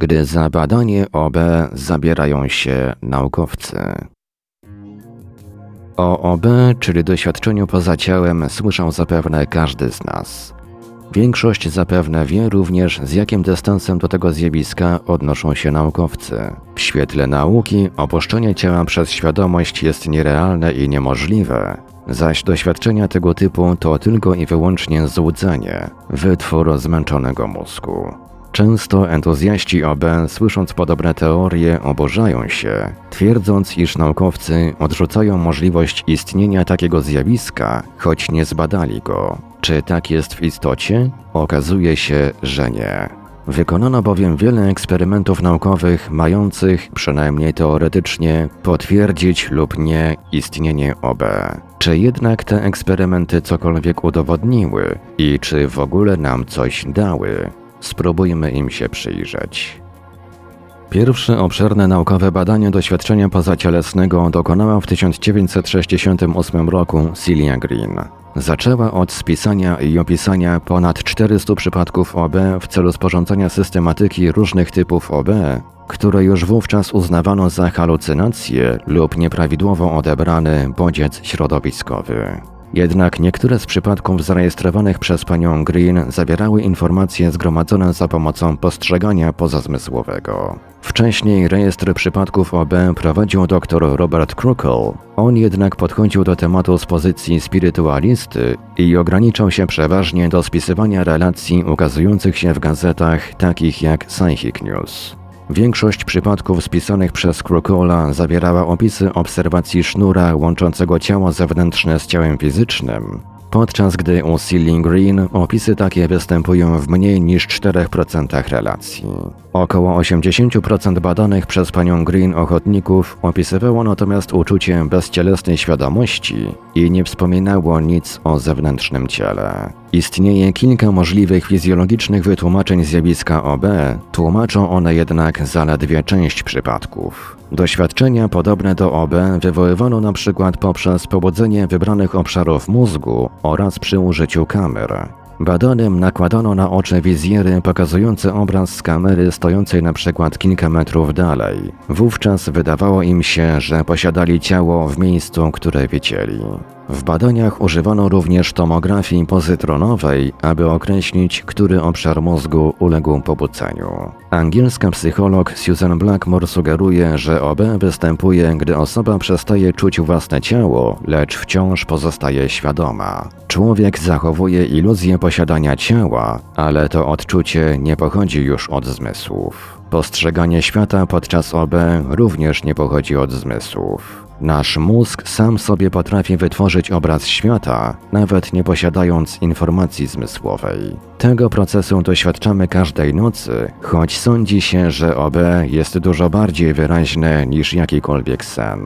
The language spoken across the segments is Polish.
gdy za badanie OB zabierają się naukowcy. O OB, czyli doświadczeniu poza ciałem, słyszał zapewne każdy z nas. Większość zapewne wie również, z jakim dystansem do tego zjawiska odnoszą się naukowcy. W świetle nauki opuszczenie ciała przez świadomość jest nierealne i niemożliwe, zaś doświadczenia tego typu to tylko i wyłącznie złudzenie, wytwór zmęczonego mózgu. Często entuzjaści OB, słysząc podobne teorie, oburzają się, twierdząc, iż naukowcy odrzucają możliwość istnienia takiego zjawiska, choć nie zbadali go. Czy tak jest w istocie? Okazuje się, że nie. Wykonano bowiem wiele eksperymentów naukowych mających, przynajmniej teoretycznie, potwierdzić lub nie istnienie OB. Czy jednak te eksperymenty cokolwiek udowodniły i czy w ogóle nam coś dały? Spróbujmy im się przyjrzeć. Pierwsze obszerne naukowe badanie doświadczenia pozacielesnego dokonała w 1968 roku Celia Green. Zaczęła od spisania i opisania ponad 400 przypadków OB w celu sporządzenia systematyki różnych typów OB, które już wówczas uznawano za halucynacje lub nieprawidłowo odebrany bodziec środowiskowy. Jednak niektóre z przypadków zarejestrowanych przez panią Green zawierały informacje zgromadzone za pomocą postrzegania pozazmysłowego. Wcześniej rejestr przypadków OB prowadził dr Robert Krukel. On jednak podchodził do tematu z pozycji spirytualisty i ograniczał się przeważnie do spisywania relacji ukazujących się w gazetach takich jak Psychic News. Większość przypadków spisanych przez Krukola zawierała opisy obserwacji sznura łączącego ciało zewnętrzne z ciałem fizycznym, podczas gdy u Ceiling Green opisy takie występują w mniej niż 4% relacji. Około 80% badanych przez panią Green ochotników opisywało natomiast uczucie bezcielesnej świadomości i nie wspominało nic o zewnętrznym ciele. Istnieje kilka możliwych fizjologicznych wytłumaczeń zjawiska OB, tłumaczą one jednak zaledwie część przypadków. Doświadczenia podobne do OB wywoływano przykład poprzez pobudzenie wybranych obszarów mózgu oraz przy użyciu kamer. Badanym nakładano na oczy wizjery pokazujące obraz z kamery stojącej przykład kilka metrów dalej. Wówczas wydawało im się, że posiadali ciało w miejscu, które widzieli. W badaniach używano również tomografii pozytronowej, aby określić, który obszar mózgu uległ pobudzeniu. Angielska psycholog Susan Blackmore sugeruje, że OB występuje, gdy osoba przestaje czuć własne ciało, lecz wciąż pozostaje świadoma. Człowiek zachowuje iluzję posiadania ciała, ale to odczucie nie pochodzi już od zmysłów. Postrzeganie świata podczas OB również nie pochodzi od zmysłów. Nasz mózg sam sobie potrafi wytworzyć obraz świata, nawet nie posiadając informacji zmysłowej. Tego procesu doświadczamy każdej nocy, choć sądzi się, że OB jest dużo bardziej wyraźne niż jakikolwiek sen.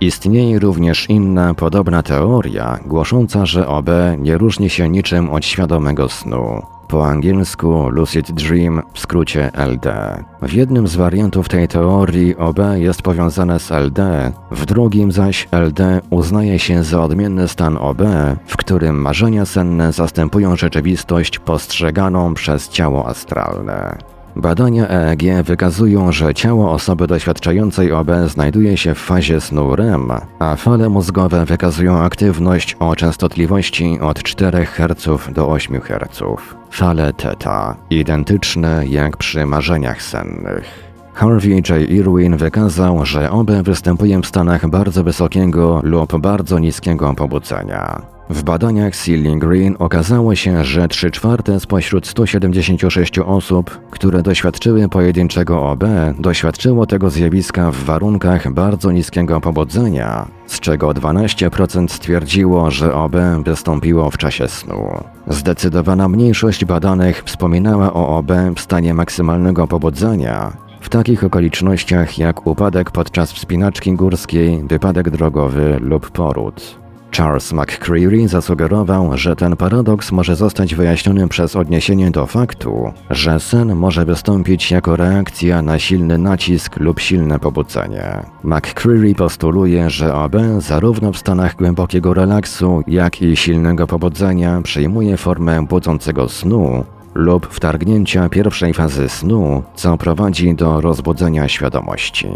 Istnieje również inna, podobna teoria, głosząca, że OB nie różni się niczym od świadomego snu po angielsku Lucid Dream, w skrócie LD. W jednym z wariantów tej teorii OB jest powiązane z LD, w drugim zaś LD uznaje się za odmienny stan OB, w którym marzenia senne zastępują rzeczywistość postrzeganą przez ciało astralne. Badania EEG wykazują, że ciało osoby doświadczającej OB znajduje się w fazie snu REM, a fale mózgowe wykazują aktywność o częstotliwości od 4 Hz do 8 Hz. Fale teta, identyczne jak przy marzeniach sennych. Harvey J. Irwin wykazał, że OB występuje w stanach bardzo wysokiego lub bardzo niskiego pobudzenia. W badaniach Ceiling Green okazało się, że 3 czwarte spośród 176 osób, które doświadczyły pojedynczego OB, doświadczyło tego zjawiska w warunkach bardzo niskiego pobudzenia, z czego 12% stwierdziło, że OB wystąpiło w czasie snu. Zdecydowana mniejszość badanych wspominała o OB w stanie maksymalnego pobudzenia, w takich okolicznościach jak upadek podczas wspinaczki górskiej, wypadek drogowy lub poród. Charles McCreary zasugerował, że ten paradoks może zostać wyjaśniony przez odniesienie do faktu, że sen może wystąpić jako reakcja na silny nacisk lub silne pobudzenie. McCreary postuluje, że OB zarówno w stanach głębokiego relaksu, jak i silnego pobudzenia przyjmuje formę budzącego snu, lub wtargnięcia pierwszej fazy snu, co prowadzi do rozbudzenia świadomości.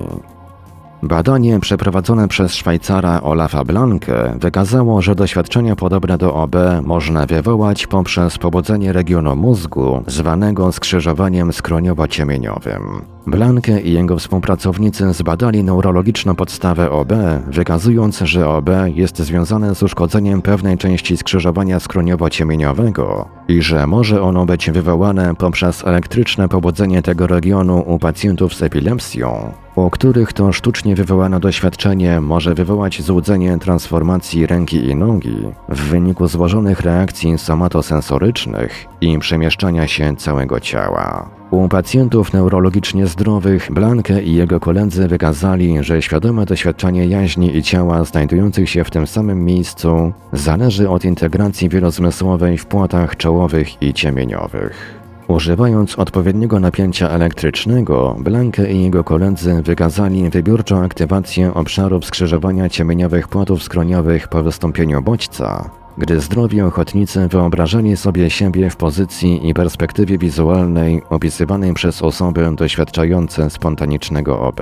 Badanie przeprowadzone przez Szwajcara Olafa Blanke wykazało, że doświadczenia podobne do OB można wywołać poprzez pobudzenie regionu mózgu zwanego skrzyżowaniem skroniowo-ciemieniowym. Blanke i jego współpracownicy zbadali neurologiczną podstawę OB, wykazując, że OB jest związane z uszkodzeniem pewnej części skrzyżowania skroniowo-ciemieniowego i że może ono być wywołane poprzez elektryczne pobudzenie tego regionu u pacjentów z epilepsją, u których to sztucznie wywołane doświadczenie może wywołać złudzenie transformacji ręki i nogi w wyniku złożonych reakcji somatosensorycznych i przemieszczania się całego ciała. U pacjentów neurologicznie zdrowych Blanke i jego koledzy wykazali, że świadome doświadczanie jaźni i ciała znajdujących się w tym samym miejscu zależy od integracji wielozmysłowej w płatach czołowych i ciemieniowych. Używając odpowiedniego napięcia elektrycznego, Blanke i jego koledzy wykazali wybiórczą aktywację obszarów skrzyżowania ciemieniowych płatów skroniowych po wystąpieniu bodźca, gdy zdrowi ochotnicy wyobrażali sobie siebie w pozycji i perspektywie wizualnej opisywanej przez osoby doświadczające spontanicznego OB.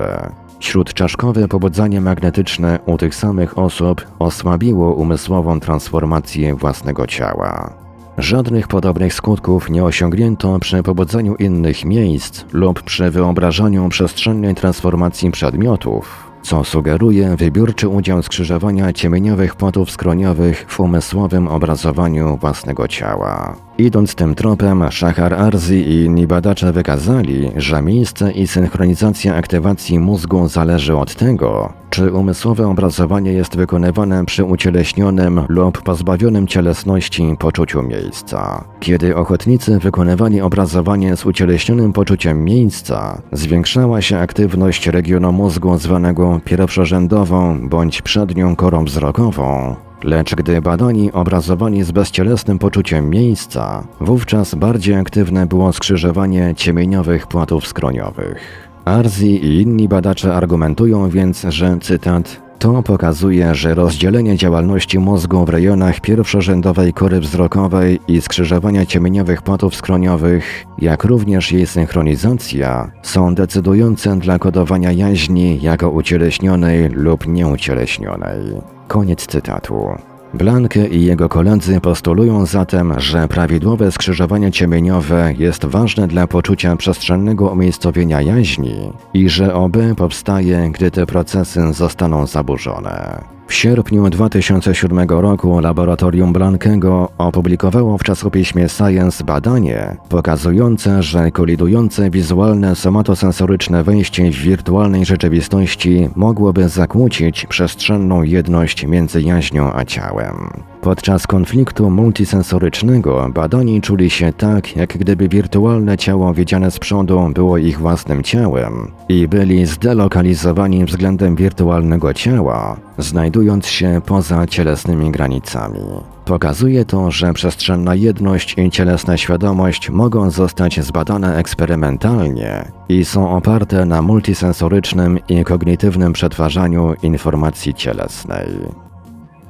Śródczaszkowe pobudzanie magnetyczne u tych samych osób osłabiło umysłową transformację własnego ciała. Żadnych podobnych skutków nie osiągnięto przy pobudzeniu innych miejsc lub przy wyobrażaniu przestrzennej transformacji przedmiotów, co sugeruje wybiórczy udział skrzyżowania ciemieniowych płotów skroniowych w umysłowym obrazowaniu własnego ciała. Idąc tym tropem, Shahar Arzi i inni badacze wykazali, że miejsce i synchronizacja aktywacji mózgu zależy od tego, czy umysłowe obrazowanie jest wykonywane przy ucieleśnionym lub pozbawionym cielesności poczuciu miejsca. Kiedy ochotnicy wykonywali obrazowanie z ucieleśnionym poczuciem miejsca, zwiększała się aktywność regionu mózgu zwanego pierwszorzędową bądź przednią korą wzrokową, Lecz gdy badani obrazowani z bezcielesnym poczuciem miejsca, wówczas bardziej aktywne było skrzyżowanie ciemieniowych płatów skroniowych. Arzi i inni badacze argumentują więc, że cytat to pokazuje, że rozdzielenie działalności mózgu w rejonach pierwszorzędowej kory wzrokowej i skrzyżowania ciemieniowych płatów skroniowych, jak również jej synchronizacja, są decydujące dla kodowania jaźni jako ucieleśnionej lub nieucieleśnionej. Koniec cytatu. Blanke i jego koledzy postulują zatem, że prawidłowe skrzyżowanie ciemieniowe jest ważne dla poczucia przestrzennego umiejscowienia jaźni i że OB powstaje, gdy te procesy zostaną zaburzone. W sierpniu 2007 roku laboratorium Blankego opublikowało w czasopiśmie Science badanie pokazujące, że kolidujące wizualne somatosensoryczne wejście w wirtualnej rzeczywistości mogłoby zakłócić przestrzenną jedność między jaźnią a ciałem. Podczas konfliktu multisensorycznego badani czuli się tak, jak gdyby wirtualne ciało widziane z przodu było ich własnym ciałem i byli zdelokalizowani względem wirtualnego ciała, znajdując się poza cielesnymi granicami. Pokazuje to, że przestrzenna jedność i cielesna świadomość mogą zostać zbadane eksperymentalnie i są oparte na multisensorycznym i kognitywnym przetwarzaniu informacji cielesnej.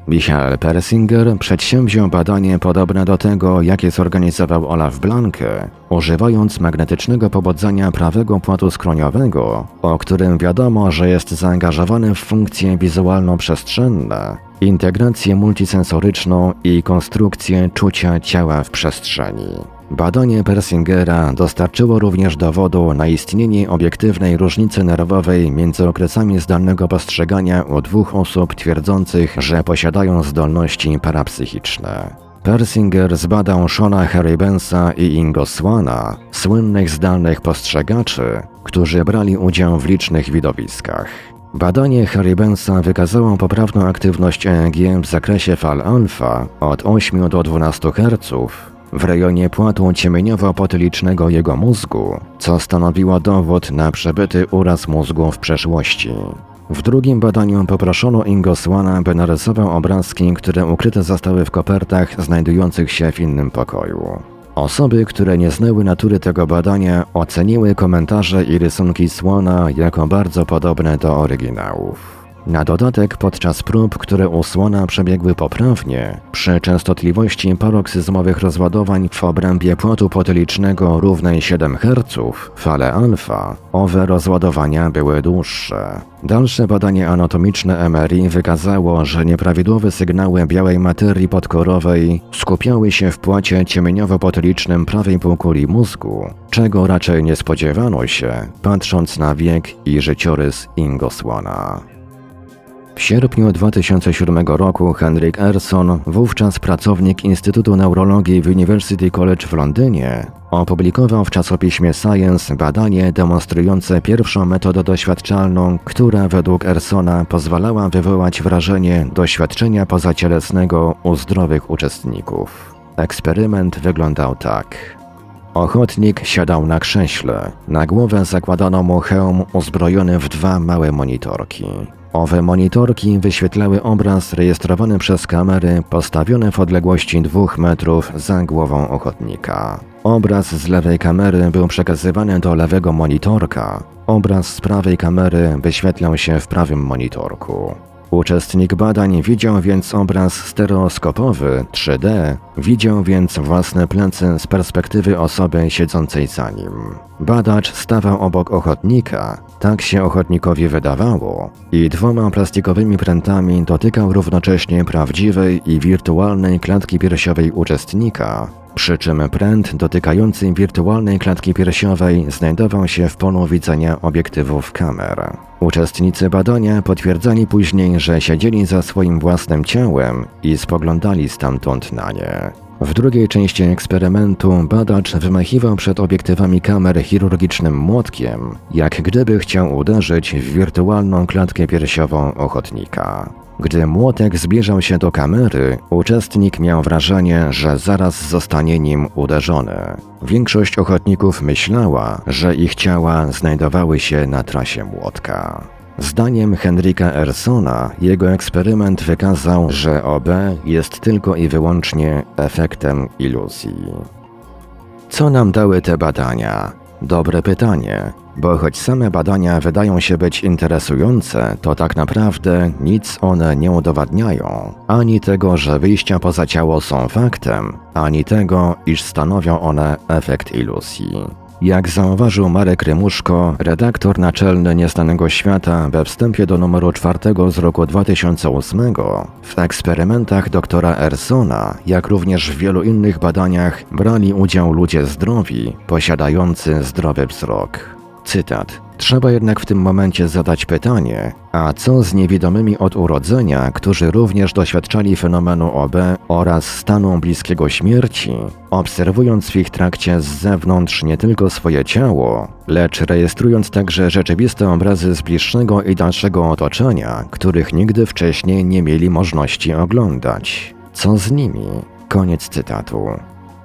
Michael Persinger przedsięwziął badanie podobne do tego, jakie zorganizował Olaf Blanke, używając magnetycznego pobudzania prawego płatu skroniowego, o którym wiadomo, że jest zaangażowany w funkcje wizualno-przestrzenne, integrację multisensoryczną i konstrukcję czucia ciała w przestrzeni. Badanie Persingera dostarczyło również dowodu na istnienie obiektywnej różnicy nerwowej między okresami zdalnego postrzegania u dwóch osób twierdzących, że posiadają zdolności parapsychiczne. Persinger zbadał Shona Harrybensa i Ingo Swana, słynnych zdalnych postrzegaczy, którzy brali udział w licznych widowiskach. Badanie Harrybensa wykazało poprawną aktywność EEG w zakresie fal alfa od 8 do 12 Hz w rejonie płatu ciemieniowo-potylicznego jego mózgu, co stanowiło dowód na przebyty uraz mózgu w przeszłości. W drugim badaniu poproszono Ingo Swana, by narysował obrazki, które ukryte zostały w kopertach znajdujących się w innym pokoju. Osoby, które nie znały natury tego badania, oceniły komentarze i rysunki Swana jako bardzo podobne do oryginałów. Na dodatek podczas prób, które u słona przebiegły poprawnie, przy częstotliwości paroksyzmowych rozładowań w obrębie płotu potylicznego równej 7 Hz, fale alfa, owe rozładowania były dłuższe. Dalsze badanie anatomiczne MRI wykazało, że nieprawidłowe sygnały białej materii podkorowej skupiały się w płacie ciemieniowo-potylicznym prawej półkuli mózgu, czego raczej nie spodziewano się, patrząc na wiek i życiorys Ingosłana. W sierpniu 2007 roku Henrik Erson, wówczas pracownik Instytutu Neurologii w University College w Londynie, opublikował w czasopiśmie Science badanie demonstrujące pierwszą metodę doświadczalną, która według Ersona pozwalała wywołać wrażenie doświadczenia pozacielesnego u zdrowych uczestników. Eksperyment wyglądał tak. Ochotnik siadał na krześle. Na głowę zakładano mu hełm uzbrojony w dwa małe monitorki. Owe monitorki wyświetlały obraz rejestrowany przez kamery postawione w odległości dwóch metrów za głową ochotnika. Obraz z lewej kamery był przekazywany do lewego monitorka. Obraz z prawej kamery wyświetlał się w prawym monitorku. Uczestnik badań widział więc obraz stereoskopowy 3D, widział więc własne plecy z perspektywy osoby siedzącej za nim. Badacz stawał obok ochotnika, tak się ochotnikowi wydawało, i dwoma plastikowymi prętami dotykał równocześnie prawdziwej i wirtualnej klatki piersiowej uczestnika, przy czym pręt dotykający wirtualnej klatki piersiowej znajdował się w polu widzenia obiektywów kamer. Uczestnicy badania potwierdzali później, że siedzieli za swoim własnym ciałem i spoglądali stamtąd na nie. W drugiej części eksperymentu badacz wymachiwał przed obiektywami kamer chirurgicznym młotkiem, jak gdyby chciał uderzyć w wirtualną klatkę piersiową ochotnika. Gdy młotek zbliżał się do kamery, uczestnik miał wrażenie, że zaraz zostanie nim uderzony. Większość ochotników myślała, że ich ciała znajdowały się na trasie młotka. Zdaniem Henryka Ersona, jego eksperyment wykazał, że OB jest tylko i wyłącznie efektem iluzji. Co nam dały te badania? Dobre pytanie, bo choć same badania wydają się być interesujące, to tak naprawdę nic one nie udowadniają. Ani tego, że wyjścia poza ciało są faktem, ani tego, iż stanowią one efekt iluzji. Jak zauważył Marek Rymuszko, redaktor naczelny Nieznanego Świata we wstępie do numeru czwartego z roku 2008, w eksperymentach doktora Ersona, jak również w wielu innych badaniach, brali udział ludzie zdrowi, posiadający zdrowy wzrok. Cytat. Trzeba jednak w tym momencie zadać pytanie, a co z niewidomymi od urodzenia, którzy również doświadczali fenomenu OB oraz stanu bliskiego śmierci, obserwując w ich trakcie z zewnątrz nie tylko swoje ciało, lecz rejestrując także rzeczywiste obrazy z bliższego i dalszego otoczenia, których nigdy wcześniej nie mieli możliwości oglądać. Co z nimi? Koniec cytatu.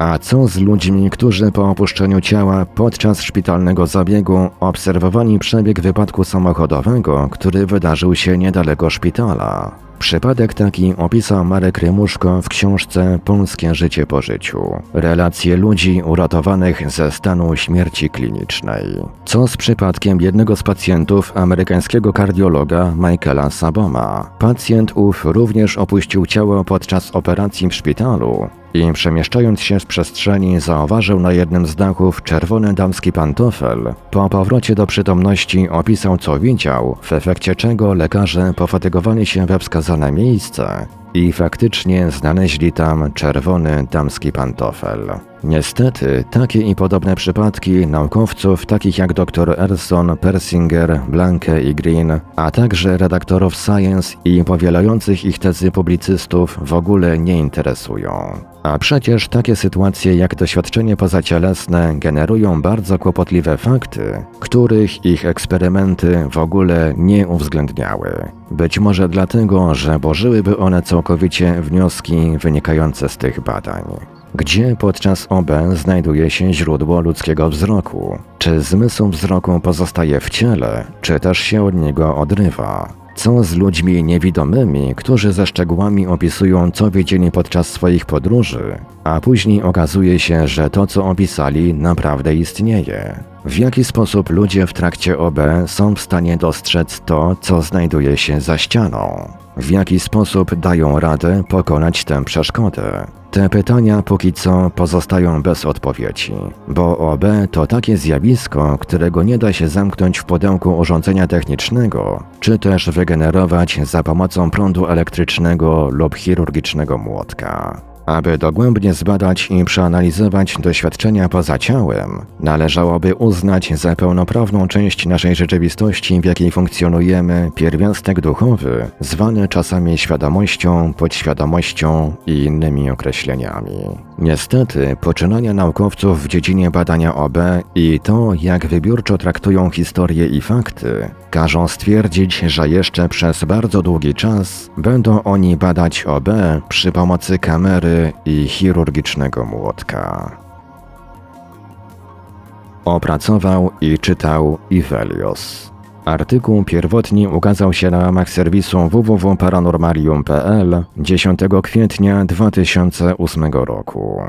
A co z ludźmi, którzy po opuszczeniu ciała podczas szpitalnego zabiegu obserwowali przebieg wypadku samochodowego, który wydarzył się niedaleko szpitala? Przypadek taki opisał Marek Rymuszko w książce Polskie życie po życiu. Relacje ludzi uratowanych ze stanu śmierci klinicznej. Co z przypadkiem jednego z pacjentów amerykańskiego kardiologa Michaela Saboma? Pacjent ów również opuścił ciało podczas operacji w szpitalu, i przemieszczając się w przestrzeni zauważył na jednym z dachów czerwony damski pantofel. Po powrocie do przytomności opisał co widział, w efekcie czego lekarze pofatygowali się we wskazane miejsce i faktycznie znaleźli tam czerwony damski pantofel. Niestety, takie i podobne przypadki naukowców takich jak dr Erson, Persinger, Blanke i Green, a także redaktorów Science i powielających ich tezy publicystów w ogóle nie interesują. A przecież takie sytuacje jak doświadczenie pozacielesne generują bardzo kłopotliwe fakty, których ich eksperymenty w ogóle nie uwzględniały. Być może dlatego, że bożyłyby one całkowicie wnioski wynikające z tych badań. Gdzie podczas OB znajduje się źródło ludzkiego wzroku? Czy zmysł wzroku pozostaje w ciele, czy też się od niego odrywa? Co z ludźmi niewidomymi, którzy ze szczegółami opisują, co widzieli podczas swoich podróży, a później okazuje się, że to, co opisali, naprawdę istnieje? W jaki sposób ludzie w trakcie OB są w stanie dostrzec to, co znajduje się za ścianą? W jaki sposób dają radę pokonać tę przeszkodę? Te pytania póki co pozostają bez odpowiedzi, bo OB to takie zjawisko, którego nie da się zamknąć w pudełku urządzenia technicznego, czy też wygenerować za pomocą prądu elektrycznego lub chirurgicznego młotka. Aby dogłębnie zbadać i przeanalizować doświadczenia poza ciałem, należałoby uznać za pełnoprawną część naszej rzeczywistości, w jakiej funkcjonujemy, pierwiastek duchowy, zwany czasami świadomością, podświadomością i innymi określeniami. Niestety, poczynania naukowców w dziedzinie badania OB i to, jak wybiórczo traktują historie i fakty, każą stwierdzić, że jeszcze przez bardzo długi czas będą oni badać OB przy pomocy kamery i chirurgicznego młotka. Opracował i czytał Ivelios. Artykuł pierwotnie ukazał się na łamach serwisu www.paranormalium.pl 10 kwietnia 2008 roku.